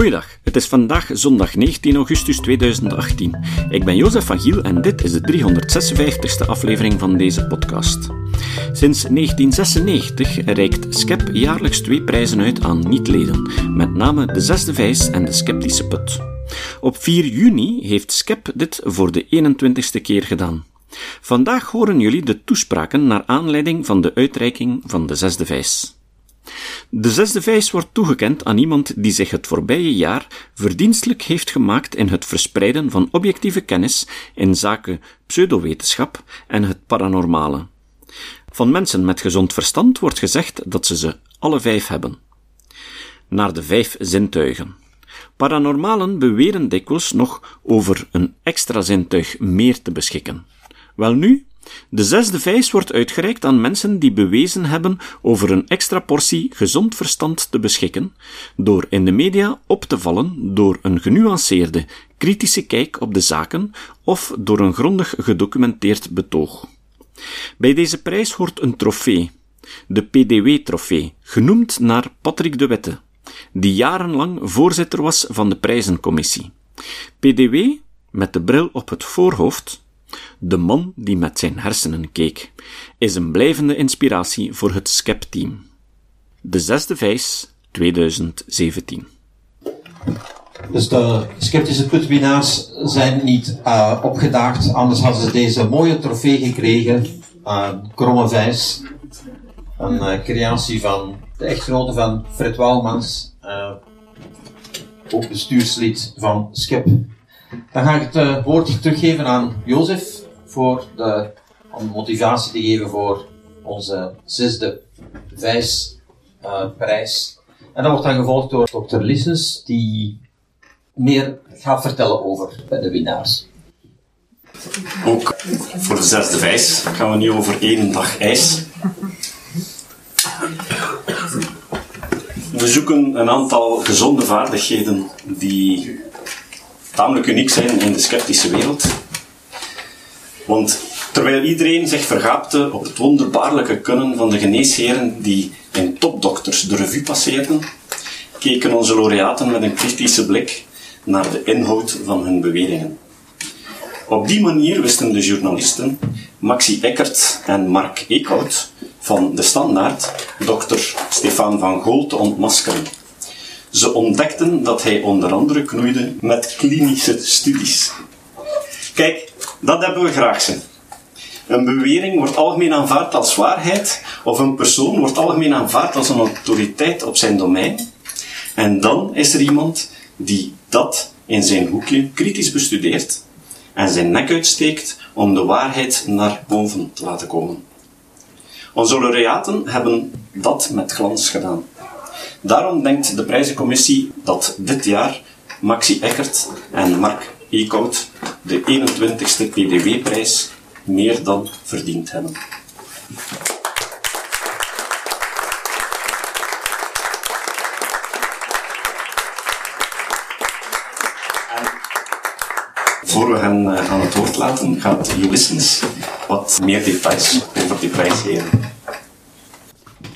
Goeiedag, het is vandaag zondag 19 augustus 2018. Ik ben Jozef van Giel en dit is de 356e aflevering van deze podcast. Sinds 1996 reikt SCEP jaarlijks twee prijzen uit aan niet-leden, met name de Zesde Vijs en de Sceptische Put. Op 4 juni heeft SCEP dit voor de 21ste keer gedaan. Vandaag horen jullie de toespraken naar aanleiding van de uitreiking van de Zesde Vijs. De zesde vijs wordt toegekend aan iemand die zich het voorbije jaar verdienstelijk heeft gemaakt in het verspreiden van objectieve kennis in zaken pseudowetenschap en het paranormale. Van mensen met gezond verstand wordt gezegd dat ze ze alle vijf hebben. Naar de vijf zintuigen. Paranormalen beweren dikwijls nog over een extra zintuig meer te beschikken. Welnu, de zesde vijs wordt uitgereikt aan mensen die bewezen hebben over een extra portie gezond verstand te beschikken, door in de media op te vallen door een genuanceerde, kritische kijk op de zaken of door een grondig gedocumenteerd betoog. Bij deze prijs hoort een trofee, de PDW-trofee, genoemd naar Patrick de Wette, die jarenlang voorzitter was van de prijzencommissie. PDW, met de bril op het voorhoofd, de man die met zijn hersenen keek, is een blijvende inspiratie voor het SCEP-team. De zesde vijs 2017. Dus de sceptische putwinnaars zijn niet uh, opgedaagd, anders hadden ze deze mooie trofee gekregen. Uh, Kromme Vijs, een uh, creatie van de echtgenote van Fred Wouwmans, ook bestuurslid van SCEP. Dan ga ik het woord teruggeven aan Jozef voor de, om motivatie te geven voor onze zesde vijsprijs. Uh, en dat wordt dan gevolgd door dokter Lissens, die meer gaat vertellen over de winnaars. Ook voor de zesde vijs gaan we nu over één dag ijs. We zoeken een aantal gezonde vaardigheden die tamelijk uniek zijn in de sceptische wereld. Want terwijl iedereen zich vergaapte op het wonderbaarlijke kunnen van de geneesheren die in topdokters de revue passeerden, keken onze laureaten met een kritische blik naar de inhoud van hun beweringen. Op die manier wisten de journalisten Maxi Eckert en Mark Eekhout van De Standaard dokter Stefan van Gool te ontmaskeren. Ze ontdekten dat hij onder andere knoeide met klinische studies. Kijk, dat hebben we graag zien. Een bewering wordt algemeen aanvaard als waarheid, of een persoon wordt algemeen aanvaard als een autoriteit op zijn domein. En dan is er iemand die dat in zijn hoekje kritisch bestudeert en zijn nek uitsteekt om de waarheid naar boven te laten komen. Onze laureaten hebben dat met glans gedaan. Daarom denkt de prijzencommissie dat dit jaar Maxi Eckert en Mark Eekhout de 21ste PDW-prijs meer dan verdiend hebben. voor we hen eh, aan het woord laten, gaat Ulysses wat meer details over die prijs geven.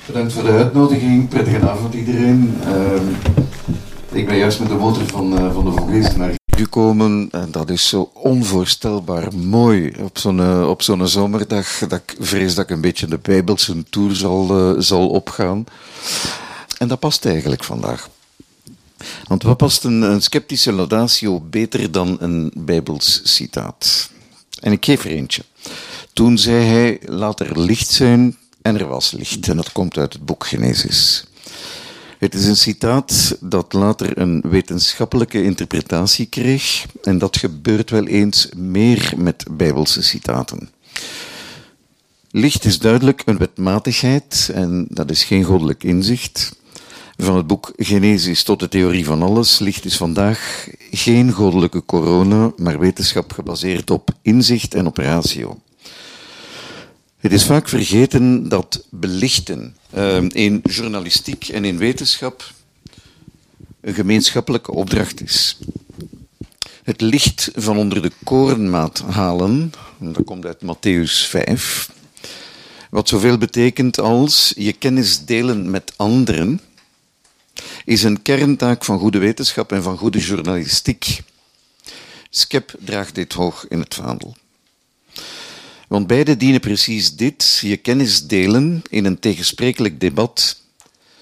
Bedankt voor de uitnodiging. Prettige avond iedereen. Uh, ik ben juist met de motor van, uh, van de Vogees naar gekomen. En dat is zo onvoorstelbaar mooi op zo'n, eh, op zo'n zomerdag dat ik vrees dat ik een beetje de Bijbelse tour zal, uh, zal opgaan. En dat past eigenlijk vandaag. Want wat past een, een sceptische laudatio beter dan een Bijbels citaat? En ik geef er eentje. Toen zei hij, laat er licht zijn, en er was licht. En dat komt uit het boek Genesis. Het is een citaat dat later een wetenschappelijke interpretatie kreeg. En dat gebeurt wel eens meer met Bijbelse citaten. Licht is duidelijk een wetmatigheid en dat is geen goddelijk inzicht. Van het boek Genesis tot de theorie van alles. Licht is vandaag geen goddelijke corona, maar wetenschap gebaseerd op inzicht en op ratio. Het is vaak vergeten dat belichten uh, in journalistiek en in wetenschap een gemeenschappelijke opdracht is. Het licht van onder de korenmaat halen, dat komt uit Matthäus 5, wat zoveel betekent als je kennis delen met anderen is een kerntaak van goede wetenschap en van goede journalistiek. Skep draagt dit hoog in het vaandel. Want beide dienen precies dit, je kennis delen in een tegensprekelijk debat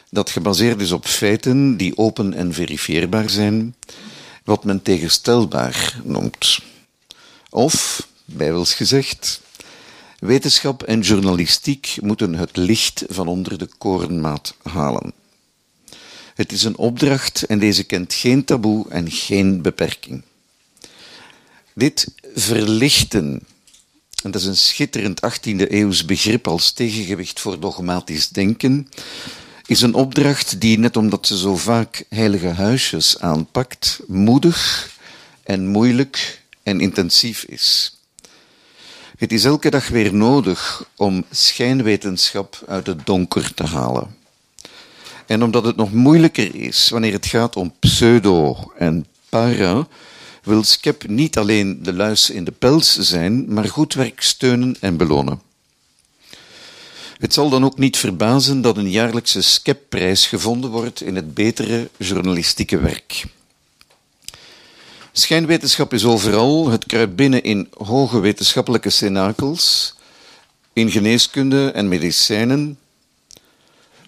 dat gebaseerd is op feiten die open en verifieerbaar zijn, wat men tegenstelbaar noemt. Of, bijbels gezegd, wetenschap en journalistiek moeten het licht van onder de korenmaat halen. Het is een opdracht en deze kent geen taboe en geen beperking. Dit verlichten, en dat is een schitterend 18e eeuws begrip als tegengewicht voor dogmatisch denken, is een opdracht die, net omdat ze zo vaak heilige huisjes aanpakt, moedig en moeilijk en intensief is. Het is elke dag weer nodig om schijnwetenschap uit het donker te halen. En omdat het nog moeilijker is wanneer het gaat om pseudo en para, wil Skep niet alleen de luis in de pels zijn, maar goed werk steunen en belonen. Het zal dan ook niet verbazen dat een jaarlijkse Skep-prijs gevonden wordt in het betere journalistieke werk. Schijnwetenschap is overal, het kruipt binnen in hoge wetenschappelijke cenakels, in geneeskunde en medicijnen.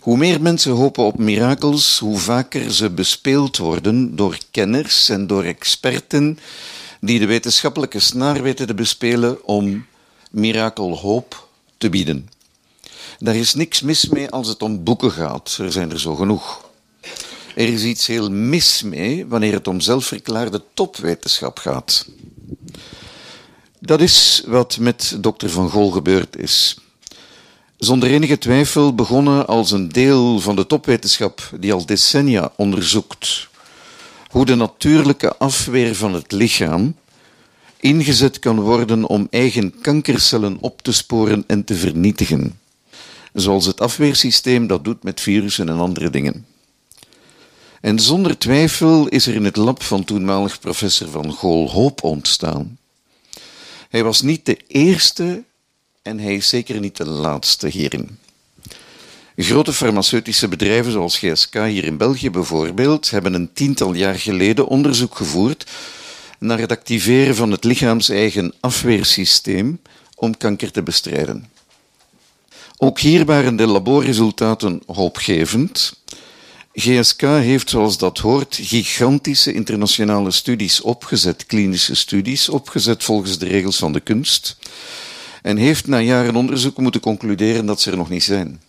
Hoe meer mensen hopen op mirakels, hoe vaker ze bespeeld worden door kenners en door experten die de wetenschappelijke snaar weten te bespelen om mirakelhoop te bieden. Daar is niks mis mee als het om boeken gaat, er zijn er zo genoeg. Er is iets heel mis mee wanneer het om zelfverklaarde topwetenschap gaat. Dat is wat met dokter Van Gol gebeurd is. Zonder enige twijfel begonnen als een deel van de topwetenschap die al decennia onderzoekt hoe de natuurlijke afweer van het lichaam ingezet kan worden om eigen kankercellen op te sporen en te vernietigen, zoals het afweersysteem dat doet met virussen en andere dingen. En zonder twijfel is er in het lab van toenmalig professor Van Gool hoop ontstaan. Hij was niet de eerste en hij is zeker niet de laatste hierin. Grote farmaceutische bedrijven zoals GSK hier in België bijvoorbeeld hebben een tiental jaar geleden onderzoek gevoerd naar het activeren van het lichaams-eigen afweersysteem om kanker te bestrijden. Ook hier waren de laborresultaten hoopgevend. GSK heeft, zoals dat hoort, gigantische internationale studies opgezet, klinische studies opgezet volgens de regels van de kunst, en heeft na jaren onderzoek moeten concluderen dat ze er nog niet zijn.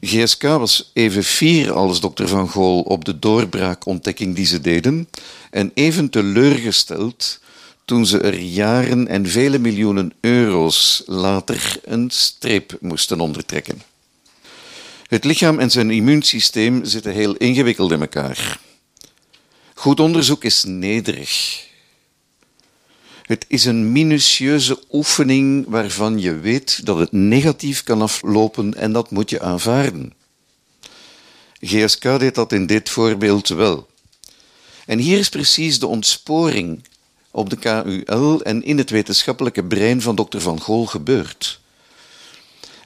GSK was even fier als dokter Van Gool op de doorbraakontdekking die ze deden, en even teleurgesteld toen ze er jaren en vele miljoenen euro's later een streep moesten ondertrekken. Het lichaam en zijn immuunsysteem zitten heel ingewikkeld in elkaar. Goed onderzoek is nederig. Het is een minutieuze oefening waarvan je weet dat het negatief kan aflopen en dat moet je aanvaarden. GSK deed dat in dit voorbeeld wel. En hier is precies de ontsporing op de KUL en in het wetenschappelijke brein van dokter Van Gool gebeurd.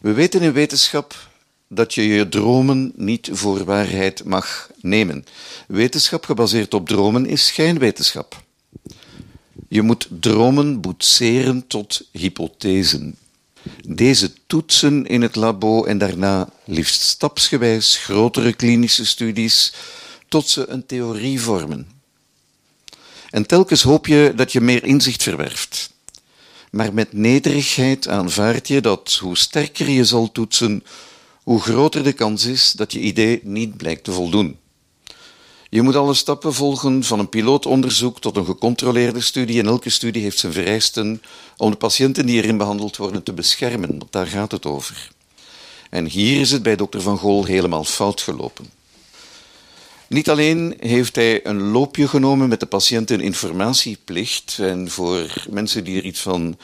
We weten in wetenschap dat je je dromen niet voor waarheid mag nemen. Wetenschap gebaseerd op dromen is schijnwetenschap. Je moet dromen boetseren tot hypothesen. Deze toetsen in het labo en daarna liefst stapsgewijs grotere klinische studies tot ze een theorie vormen. En telkens hoop je dat je meer inzicht verwerft. Maar met nederigheid aanvaard je dat hoe sterker je zal toetsen, hoe groter de kans is dat je idee niet blijkt te voldoen. Je moet alle stappen volgen, van een pilootonderzoek tot een gecontroleerde studie. En elke studie heeft zijn vereisten om de patiënten die erin behandeld worden te beschermen. Daar gaat het over. En hier is het bij dokter Van Gol helemaal fout gelopen. Niet alleen heeft hij een loopje genomen met de patiënten informatieplicht en voor mensen die er iets van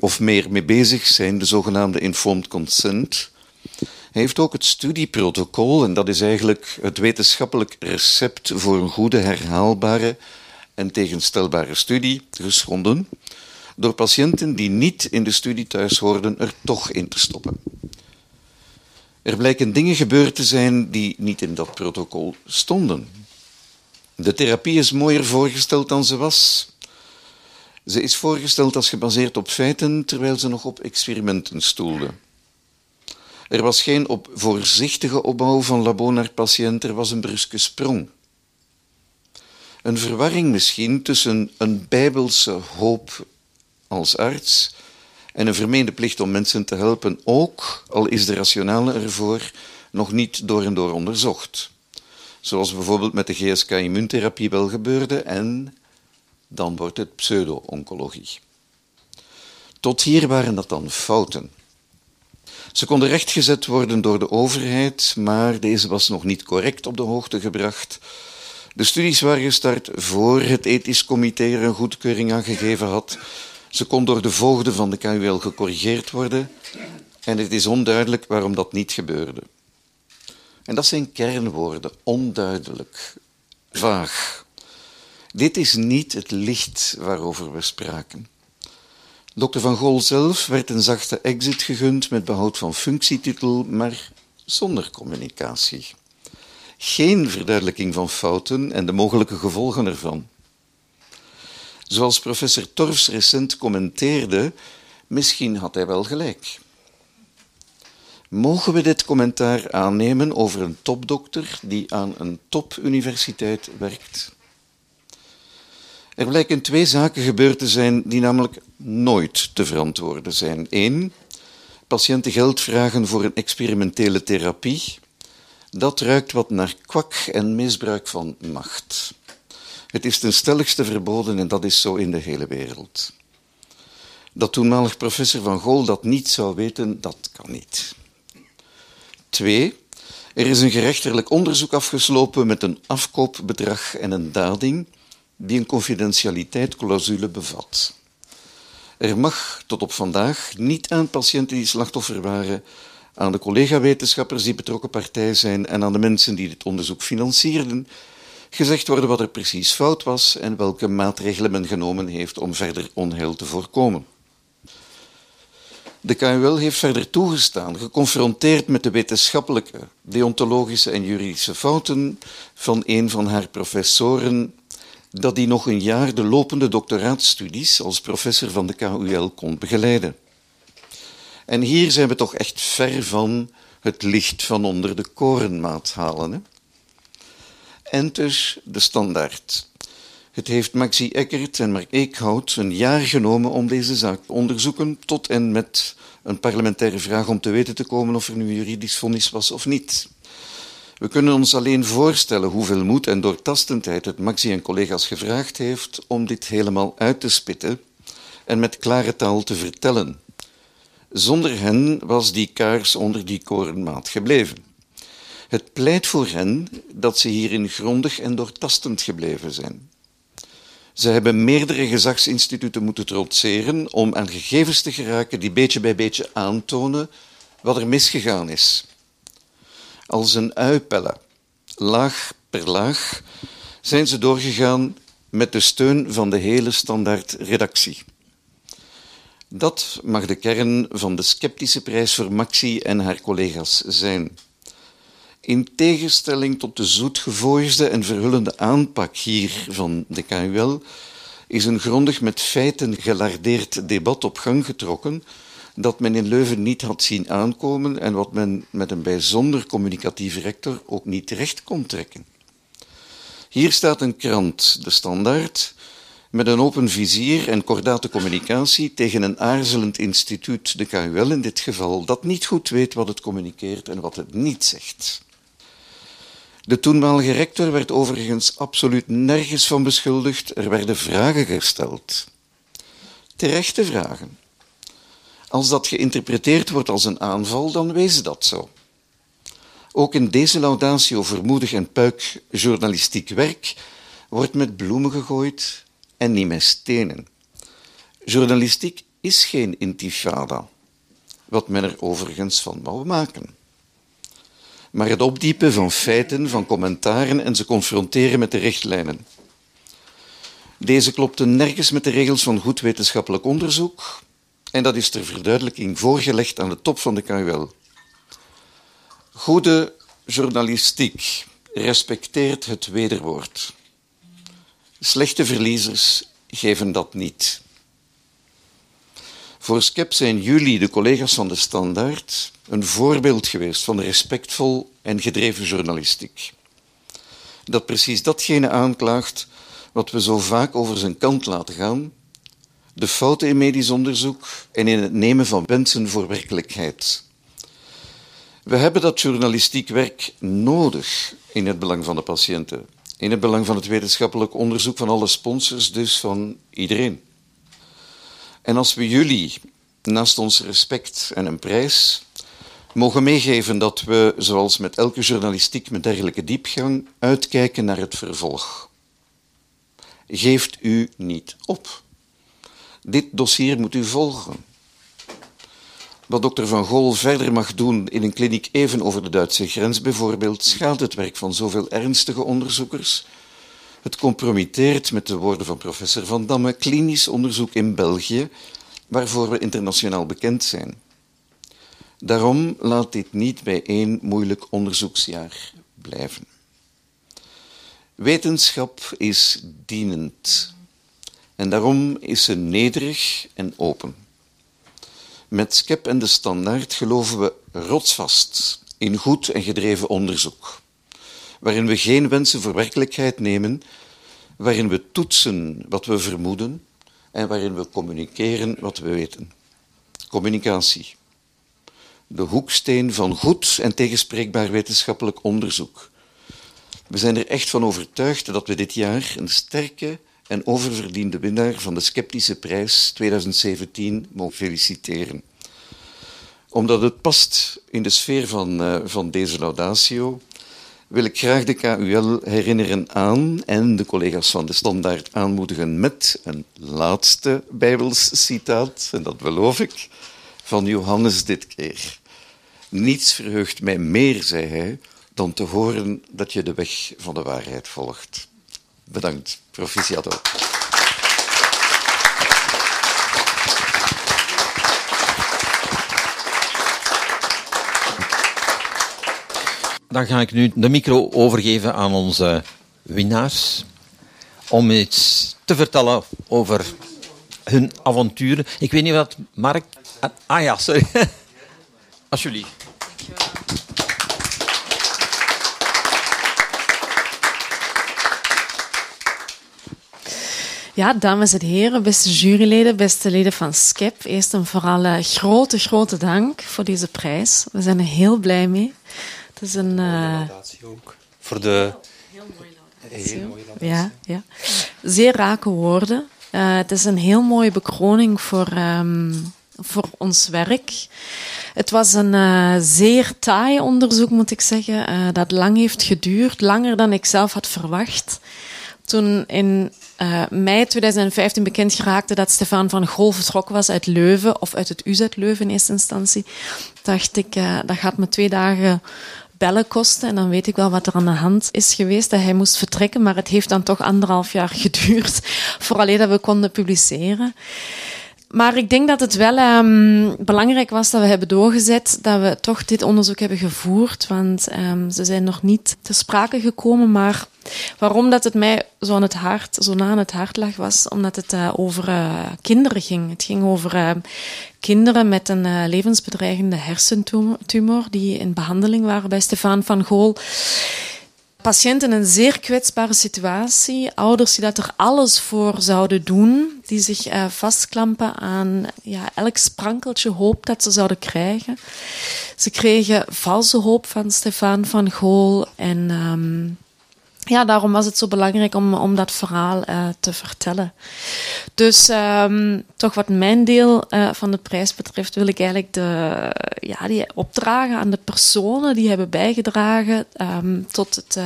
of meer mee bezig zijn, de zogenaamde informed consent. Heeft ook het studieprotocol, en dat is eigenlijk het wetenschappelijk recept voor een goede, herhaalbare en tegenstelbare studie, geschonden, door patiënten die niet in de studie thuis hoorden er toch in te stoppen. Er blijken dingen gebeurd te zijn die niet in dat protocol stonden. De therapie is mooier voorgesteld dan ze was. Ze is voorgesteld als gebaseerd op feiten, terwijl ze nog op experimenten stoelde. Er was geen op voorzichtige opbouw van labo naar patiënt, er was een bruske sprong. Een verwarring misschien tussen een bijbelse hoop als arts en een vermeende plicht om mensen te helpen, ook al is de rationale ervoor nog niet door en door onderzocht. Zoals bijvoorbeeld met de GSK-immuuntherapie wel gebeurde en dan wordt het pseudo-oncologie. Tot hier waren dat dan fouten. Ze konden rechtgezet worden door de overheid, maar deze was nog niet correct op de hoogte gebracht. De studies waren gestart voor het ethisch comité er een goedkeuring aan gegeven had. Ze kon door de voogden van de KUL gecorrigeerd worden en het is onduidelijk waarom dat niet gebeurde. En dat zijn kernwoorden, onduidelijk, vaag. Dit is niet het licht waarover we spraken. Dr. Van Gol zelf werd een zachte exit gegund met behoud van functietitel, maar zonder communicatie. Geen verduidelijking van fouten en de mogelijke gevolgen ervan. Zoals professor Torfs recent commenteerde, misschien had hij wel gelijk. Mogen we dit commentaar aannemen over een topdokter die aan een topuniversiteit werkt? Er blijken twee zaken gebeurd te zijn die namelijk nooit te verantwoorden zijn. Eén, patiënten geld vragen voor een experimentele therapie. Dat ruikt wat naar kwak en misbruik van macht. Het is ten stelligste verboden en dat is zo in de hele wereld. Dat toenmalig professor Van Gol dat niet zou weten, dat kan niet. Twee, er is een gerechtelijk onderzoek afgeslopen met een afkoopbedrag en een dading die een confidentialiteitsclausule bevat. Er mag tot op vandaag niet aan patiënten die slachtoffer waren, aan de collega-wetenschappers die betrokken partij zijn en aan de mensen die dit onderzoek financierden, gezegd worden wat er precies fout was en welke maatregelen men genomen heeft om verder onheil te voorkomen. De KUL heeft verder toegestaan, geconfronteerd met de wetenschappelijke, deontologische en juridische fouten van een van haar professoren, dat hij nog een jaar de lopende doctoraatstudies als professor van de KUL kon begeleiden. En hier zijn we toch echt ver van het licht van onder de korenmaat halen. Hè? En dus de standaard. Het heeft Maxi Eckert en Mark Eekhout een jaar genomen om deze zaak te onderzoeken, tot en met een parlementaire vraag om te weten te komen of er nu juridisch vonnis was of niet. We kunnen ons alleen voorstellen hoeveel moed en doortastendheid het Maxi en collega's gevraagd heeft om dit helemaal uit te spitten en met klare taal te vertellen. Zonder hen was die kaars onder die korenmaat gebleven. Het pleit voor hen dat ze hierin grondig en doortastend gebleven zijn. Ze hebben meerdere gezagsinstituten moeten trotseren om aan gegevens te geraken die beetje bij beetje aantonen wat er misgegaan is. Als een uipelle, laag per laag, zijn ze doorgegaan met de steun van de hele standaard redactie. Dat mag de kern van de sceptische prijs voor Maxi en haar collega's zijn. In tegenstelling tot de zoetgevoeligde en verhullende aanpak hier van de KUL is een grondig met feiten gelardeerd debat op gang getrokken dat men in Leuven niet had zien aankomen en wat men met een bijzonder communicatieve rector ook niet terecht kon trekken. Hier staat een krant, de Standaard, met een open vizier en kordate communicatie tegen een aarzelend instituut, de KUL in dit geval, dat niet goed weet wat het communiceert en wat het niet zegt. De toenmalige rector werd overigens absoluut nergens van beschuldigd. Er werden vragen gesteld. Terechte vragen. Als dat geïnterpreteerd wordt als een aanval, dan wees dat zo. Ook in deze laudatie over moedig en puik journalistiek werk wordt met bloemen gegooid en niet met stenen. Journalistiek is geen intifada, wat men er overigens van wou maken maar het opdiepen van feiten, van commentaren en ze confronteren met de richtlijnen. Deze klopten nergens met de regels van goed wetenschappelijk onderzoek en dat is ter verduidelijking voorgelegd aan de top van de KUL. Goede journalistiek respecteert het wederwoord. Slechte verliezers geven dat niet. Voor Skep zijn jullie, de collega's van de Standaard, een voorbeeld geweest van respectvol en gedreven journalistiek. Dat precies datgene aanklaagt wat we zo vaak over zijn kant laten gaan, de fouten in medisch onderzoek en in het nemen van wensen voor werkelijkheid. We hebben dat journalistiek werk nodig in het belang van de patiënten, in het belang van het wetenschappelijk onderzoek van alle sponsors, dus van iedereen. En als we jullie, naast ons respect en een prijs, mogen meegeven dat we, zoals met elke journalistiek met dergelijke diepgang, uitkijken naar het vervolg. Geeft u niet op. Dit dossier moet u volgen. Wat dokter Van Gol verder mag doen in een kliniek even over de Duitse grens bijvoorbeeld, schaadt het werk van zoveel ernstige onderzoekers. Het compromitteert, met de woorden van professor Van Damme, klinisch onderzoek in België, waarvoor we internationaal bekend zijn. Daarom laat dit niet bij één moeilijk onderzoeksjaar blijven. Wetenschap is dienend en daarom is ze nederig en open. Met SCEP en de Standaard geloven we rotsvast in goed en gedreven onderzoek, waarin we geen wensen voor werkelijkheid nemen, waarin we toetsen wat we vermoeden en waarin we communiceren wat we weten. Communicatie. De hoeksteen van goed en tegenspreekbaar wetenschappelijk onderzoek. We zijn er echt van overtuigd dat we dit jaar een sterke en oververdiende winnaar van de Sceptische Prijs 2017 mogen feliciteren. Omdat het past in de sfeer van, uh, van deze laudatio, wil ik graag de KUL herinneren aan en de collega's van de Standaard aanmoedigen met een laatste Bijbels citaat, en dat beloof ik, van Johannes dit keer. Niets verheugt mij meer, zei hij, dan te horen dat je de weg van de waarheid volgt. Bedankt. Proficiato. Dan ga ik nu de micro overgeven aan onze winnaars om iets te vertellen over hun avonturen. Ik weet niet wat Mark... Ah ja, sorry. Alsjeblieft. Ja, dames en heren, beste juryleden, beste leden van SCEP. Eerst en vooral uh, grote, grote dank voor deze prijs. We zijn er heel blij mee. Het is een... Uh... ook. Voor de... Heel mooie laudatie. Ja, ja. Zeer rake woorden. Uh, het is een heel mooie bekroning voor, um, voor ons werk. Het was een uh, zeer taai onderzoek, moet ik zeggen, uh, dat lang heeft geduurd, langer dan ik zelf had verwacht. Toen in uh, mei 2015 bekend geraakte dat Stefan van Gol vertrokken was uit Leuven, of uit het UZ Leuven in eerste instantie, dacht ik, uh, dat gaat me twee dagen bellen kosten en dan weet ik wel wat er aan de hand is geweest, dat hij moest vertrekken, maar het heeft dan toch anderhalf jaar geduurd vooraleer dat we konden publiceren. Maar ik denk dat het wel um, belangrijk was dat we hebben doorgezet, dat we toch dit onderzoek hebben gevoerd, want um, ze zijn nog niet te sprake gekomen. Maar waarom dat het mij zo aan het hart, zo na aan het hart lag, was omdat het uh, over uh, kinderen ging. Het ging over uh, kinderen met een levensbedreigende hersentumor die in behandeling waren bij Stefan van Gool patiënten in een zeer kwetsbare situatie, ouders die dat er alles voor zouden doen, die zich vastklampen aan ja, elk sprankeltje hoop dat ze zouden krijgen. Ze kregen valse hoop van Stefan van Gool en um, ja, daarom was het zo belangrijk om, om dat verhaal uh, te vertellen. Dus um, toch wat mijn deel uh, van de prijs betreft, wil ik eigenlijk de, ja, die opdragen aan de personen die hebben bijgedragen um, tot het. Uh,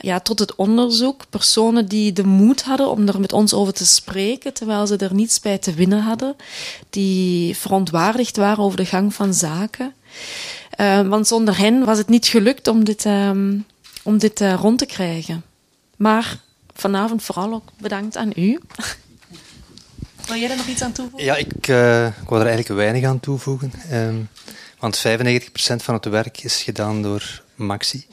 ja, tot het onderzoek. Personen die de moed hadden om er met ons over te spreken, terwijl ze er niets bij te winnen hadden. Die verontwaardigd waren over de gang van zaken. Uh, want zonder hen was het niet gelukt om dit, om dit uh, rond te krijgen. Maar vanavond vooral ook bedankt aan u. Wil jij er nog iets aan toevoegen? Ja, ik, uh, ik wou er eigenlijk weinig aan toevoegen. Um, Want 95% van het werk is gedaan door Maxi.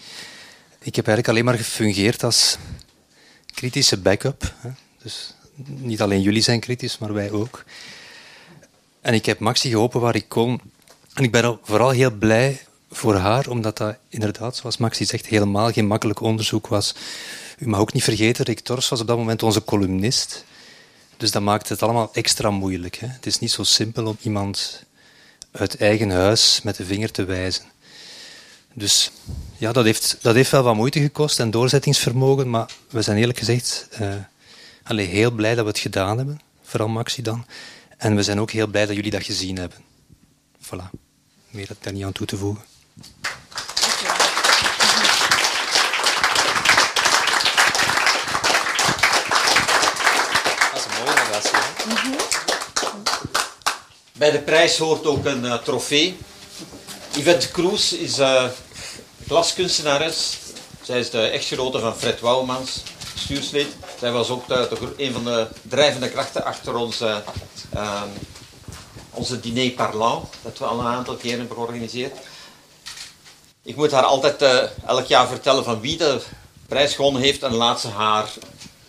Ik heb eigenlijk alleen maar gefungeerd als kritische backup. Dus niet alleen jullie zijn kritisch, maar wij ook. En ik heb Maxi geholpen waar ik kon. En ik ben vooral heel blij voor haar, omdat dat inderdaad, zoals Maxi zegt, helemaal geen makkelijk onderzoek was. U mag ook niet vergeten, Rick Tors was op dat moment onze columnist. Dus dat maakt het allemaal extra moeilijk. Hè? Het is niet zo simpel om iemand uit eigen huis met de vinger te wijzen. Dus ja, dat heeft, dat heeft wel wat moeite gekost en doorzettingsvermogen, maar we zijn eerlijk gezegd uh, allee, heel blij dat we het gedaan hebben, vooral Maxi dan. En we zijn ook heel blij dat jullie dat gezien hebben. Voilà, meer heb ik daar niet aan toe te voegen. Dat is een mooie relatie. Mm Bij de prijs hoort ook een uh, trofee. Yvette Kroes is uh, glaskunstenares. Zij is de echtgenote van Fred Wouwmans, stuurslid. Zij was ook de, een van de drijvende krachten achter onze, uh, onze diner parlant, dat we al een aantal keren hebben georganiseerd. Ik moet haar altijd uh, elk jaar vertellen van wie de prijs gewonnen heeft en laat ze haar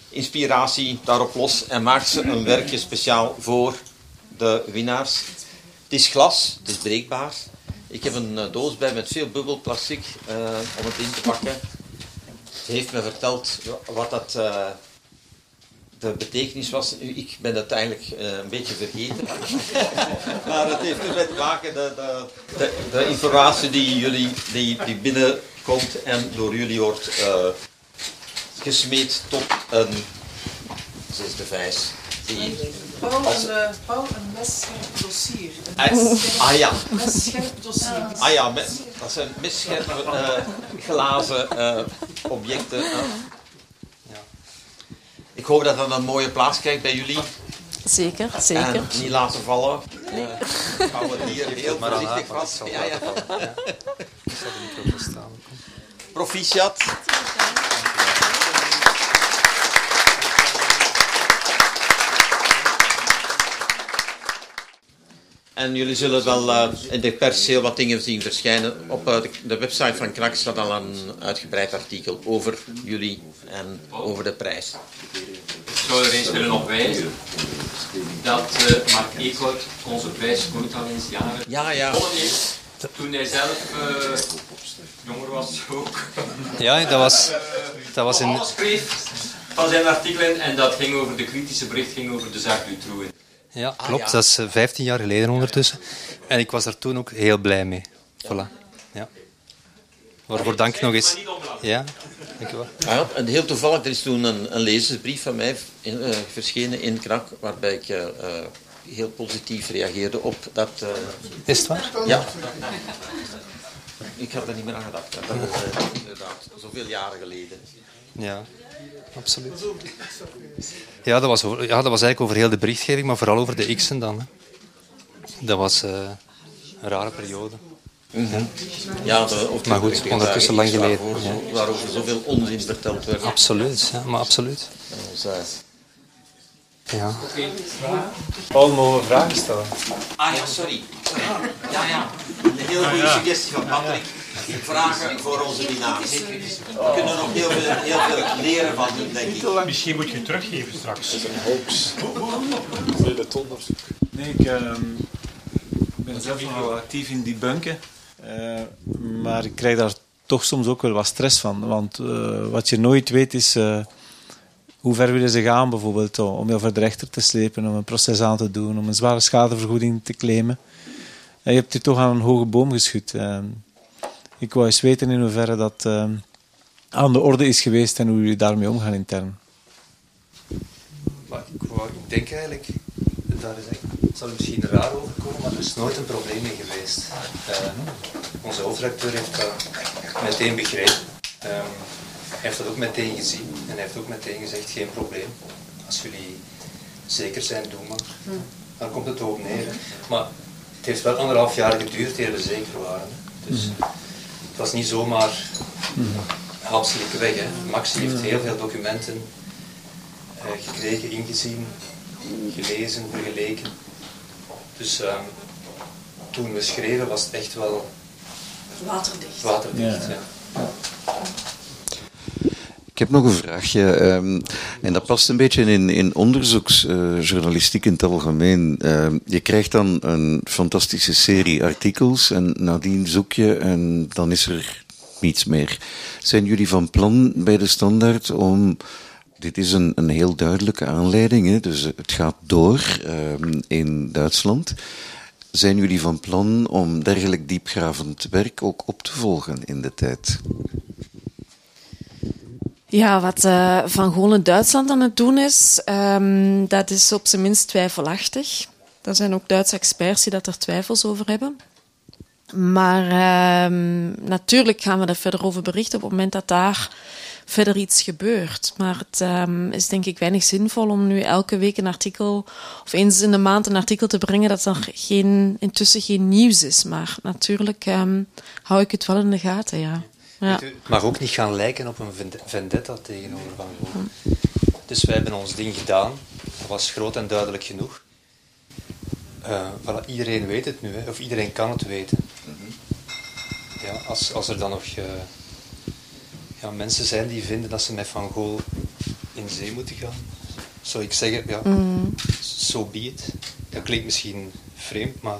inspiratie daarop los en maakt ze een werkje speciaal voor de winnaars. Het is glas, het is breekbaar. Ik heb een uh, doos bij met veel bubbelplastic uh, om het in te pakken. Ze heeft me verteld wat dat de betekenis was. Ik ben dat eigenlijk uh, een beetje vergeten. maar het heeft ermee te maken de, de, de, de, informatie die, jullie, die, die binnenkomt en door jullie wordt uh, gesmeed tot een zesde vijs. Die Paul, een, uh, Paul een messcherp dossier. Een ah ja. Messcherp dossier. Ah ja, dat zijn messcherpe glazen objecten. Ik hoop dat dat een mooie plaats krijgt bij jullie. Zeker, zeker. En niet laten vallen. Nee. Uh, hou het hier heel voorzichtig vast. Ja, ja. Proficiat. En jullie zullen wel uh, in de pers heel wat dingen zien verschijnen. Op uh, de, de, website van Knak staat al een uitgebreid artikel over jullie en over de prijs. Ik zou er eens willen op wijzen dat uh, Mark Eekhout onze prijs ooit al eens jaren ja, ja. heeft. Toen hij zelf jonger was ook. Ja, dat was, dat was in... schreef van zijn artikelen en dat ging over de kritische bericht ging over de zaak Dutroux. Ja, klopt. Ah, ja. Dat is 15 jaar geleden ondertussen. En ik was daar toen ook heel blij mee. Voilà. Ja. Waarvoor dank nog eens. Ja, dank u wel. Ah, ja, en heel toevallig, er is toen een, een lezersbrief van mij in, uh, verschenen in Krak, waarbij ik uh, heel positief reageerde op dat... Uh... Is het waar? Ja. Ik had er niet meer aan gedacht. Dat is inderdaad zoveel jaren geleden. Ja absoluut. Ja dat, was over, ja, dat was eigenlijk over heel de berichtgeving, maar vooral over de X'en dan. Hè. Dat was uh, een rare periode. Mm -hmm. Ja, de, maar goed, ondertussen lang geleden. Waarover, ja. waarover zoveel onzin verteld werd. Absoluut, ja, maar absoluut. Ja. Paul, mogen we vragen stellen? Ah ja, sorry. Ja, ja. Een hele goede suggestie van Patrick vragen voor onze winnaars. We kunnen nog heel veel, heel veel leren van hun, denk ik. Misschien moet je teruggeven straks. Dat is een hoax. Vele onderzoek. Nee, ik uh, ben zelf nog wel actief in die bunken. Uh, maar ik krijg daar toch soms ook wel wat stress van. Want uh, wat je nooit weet is uh, hoe ver willen ze gaan bijvoorbeeld om jou voor de rechter te slepen, om een proces aan te doen, om een zware schadevergoeding te claimen. En je hebt je toch aan een hoge boom geschud. Ik wou eens weten in hoeverre dat uh, aan de orde is geweest en hoe jullie daarmee omgaan intern. Maar ik, wou, ik denk eigenlijk, daar is het zal misschien raar overkomen, maar er is nooit een probleem mee geweest. Uh, onze hoofdredacteur heeft dat meteen begrepen. Um, hij heeft dat ook meteen gezien en hij heeft ook meteen gezegd, geen probleem. Als jullie zeker zijn, doe maar. Dan komt het ook neer. Maar het heeft wel anderhalf jaar geduurd eer we zeker waren. Dus mm het was niet zomaar hapselijke weg. Hè. Maxi heeft heel veel documenten uh, gekregen, ingezien, gelezen, vergeleken. Dus uh, ik toen we schreven was het echt wel waterdicht. waterdicht ja. Ik heb nog een vraagje. ehm, en dat past een beetje in, in onderzoeksjournalistiek in het algemeen. Ehm, je krijgt dan een fantastische serie artikels en nadien zoek je en dan is er niets meer. Zijn jullie van plan bij de standaard om. Dit is een, een heel duidelijke aanleiding, hè, dus het gaat door ehm, in Duitsland. Zijn jullie van plan om dergelijk diepgravend werk ook op te volgen in de tijd? Ja, wat eh, Van Gool in Duitsland aan het doen is, ehm, dat is op zijn minst twijfelachtig. Er zijn ook Duitse experts die dat er twijfels over hebben. Maar ehm, natuurlijk gaan we er verder over berichten op het moment dat daar verder iets gebeurt. Maar het ehm, is denk ik weinig zinvol om nu elke week een artikel of eens in de maand een artikel te brengen dat er geen, intussen geen nieuws is. Maar natuurlijk hou ik het wel in de gaten, ja. Ja. Het mag ook niet gaan lijken op een vend- vendetta tegenover Van Gogh. Dus wij hebben ons ding gedaan. Dat was groot en duidelijk genoeg. Eh, voilà, iedereen weet het nu, hè, of iedereen kan het weten. Ja, als, als er dan nog eh, ja, mensen zijn die vinden dat ze met Van Gogh in zee moeten gaan, zou ik zeggen, ja, so be it. Dat klinkt misschien vreemd, maar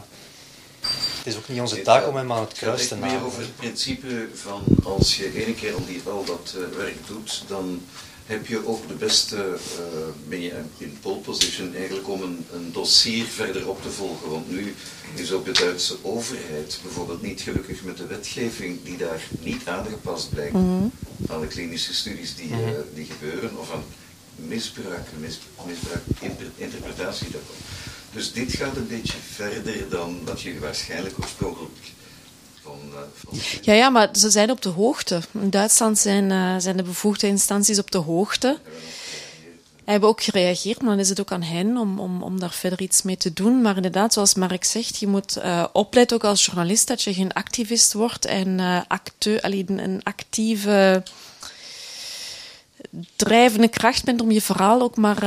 het is ook niet onze taak om hem aan het kruis te Het gaat meer over het principe van als je ene keer al, die, al dat eh, werk doet, dan heb je ook de beste, eh, ben je in pole position eigenlijk om een, een dossier verder op te volgen. Want nu is ook de Duitse overheid bijvoorbeeld niet gelukkig met de wetgeving die daar niet aangepast blijkt aan de klinische studies die, eh, die gebeuren, of aan misbruik, mis, misbruik, inter- interpretatie daarvan. Dus dit gaat een beetje verder dan wat je waarschijnlijk oorspronkelijk van... van Ja, ja, maar ze zijn op de hoogte. In Duitsland zijn, eh, zijn de bevoegde instanties op de hoogte. Hebben ook gereageerd, maar dan is het ook aan hen om, om, om daar verder iets mee te doen. Maar inderdaad, zoals Mark zegt, je moet eh, opletten ook als journalist dat je geen activist wordt en eh acteur, allee, een- actieve drijvende kracht bent om je verhaal ook maar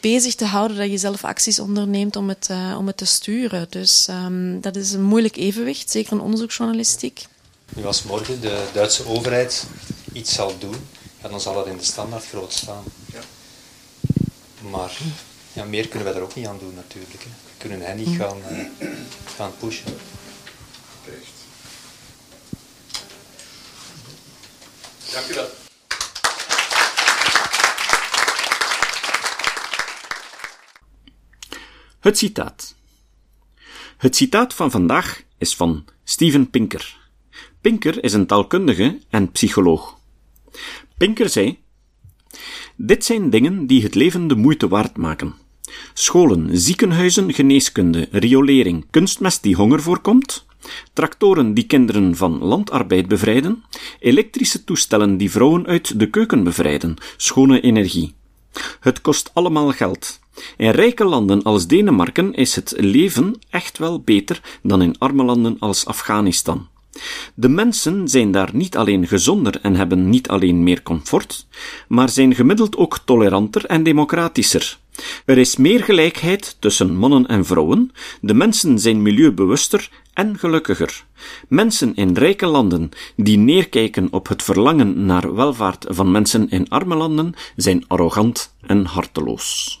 bezig te houden, dat je zelf acties onderneemt om het, eh, om het te sturen. Dus ehm, dat is een moeilijk evenwicht, zeker in onderzoeksjournalistiek. Nu als morgen de Duitse overheid iets zal doen, ja, dan zal het in de standaard groot staan. Ja. Maar ja, meer kunnen wij daar ook niet aan doen natuurlijk. Hè. We kunnen hen niet gaan, eh, gaan pushen. Terecht. Dank u wel. Het citaat. Het citaat van vandaag is van Steven Pinker. Pinker is een taalkundige en psycholoog. Pinker zei: Dit zijn dingen die het leven de moeite waard maken. Scholen, ziekenhuizen, geneeskunde, riolering, kunstmest die honger voorkomt, tractoren die kinderen van landarbeid bevrijden, elektrische toestellen die vrouwen uit de keuken bevrijden, schone energie. Het kost allemaal geld. In rijke landen als Denemarken is het leven echt wel beter dan in arme landen als Afghanistan. De mensen zijn daar niet alleen gezonder en hebben niet alleen meer comfort, maar zijn gemiddeld ook toleranter en democratischer. Er is meer gelijkheid tussen mannen en vrouwen, de mensen zijn milieubewuster en gelukkiger. Mensen in rijke landen die neerkijken op het verlangen naar welvaart van mensen in arme landen zijn arrogant en harteloos.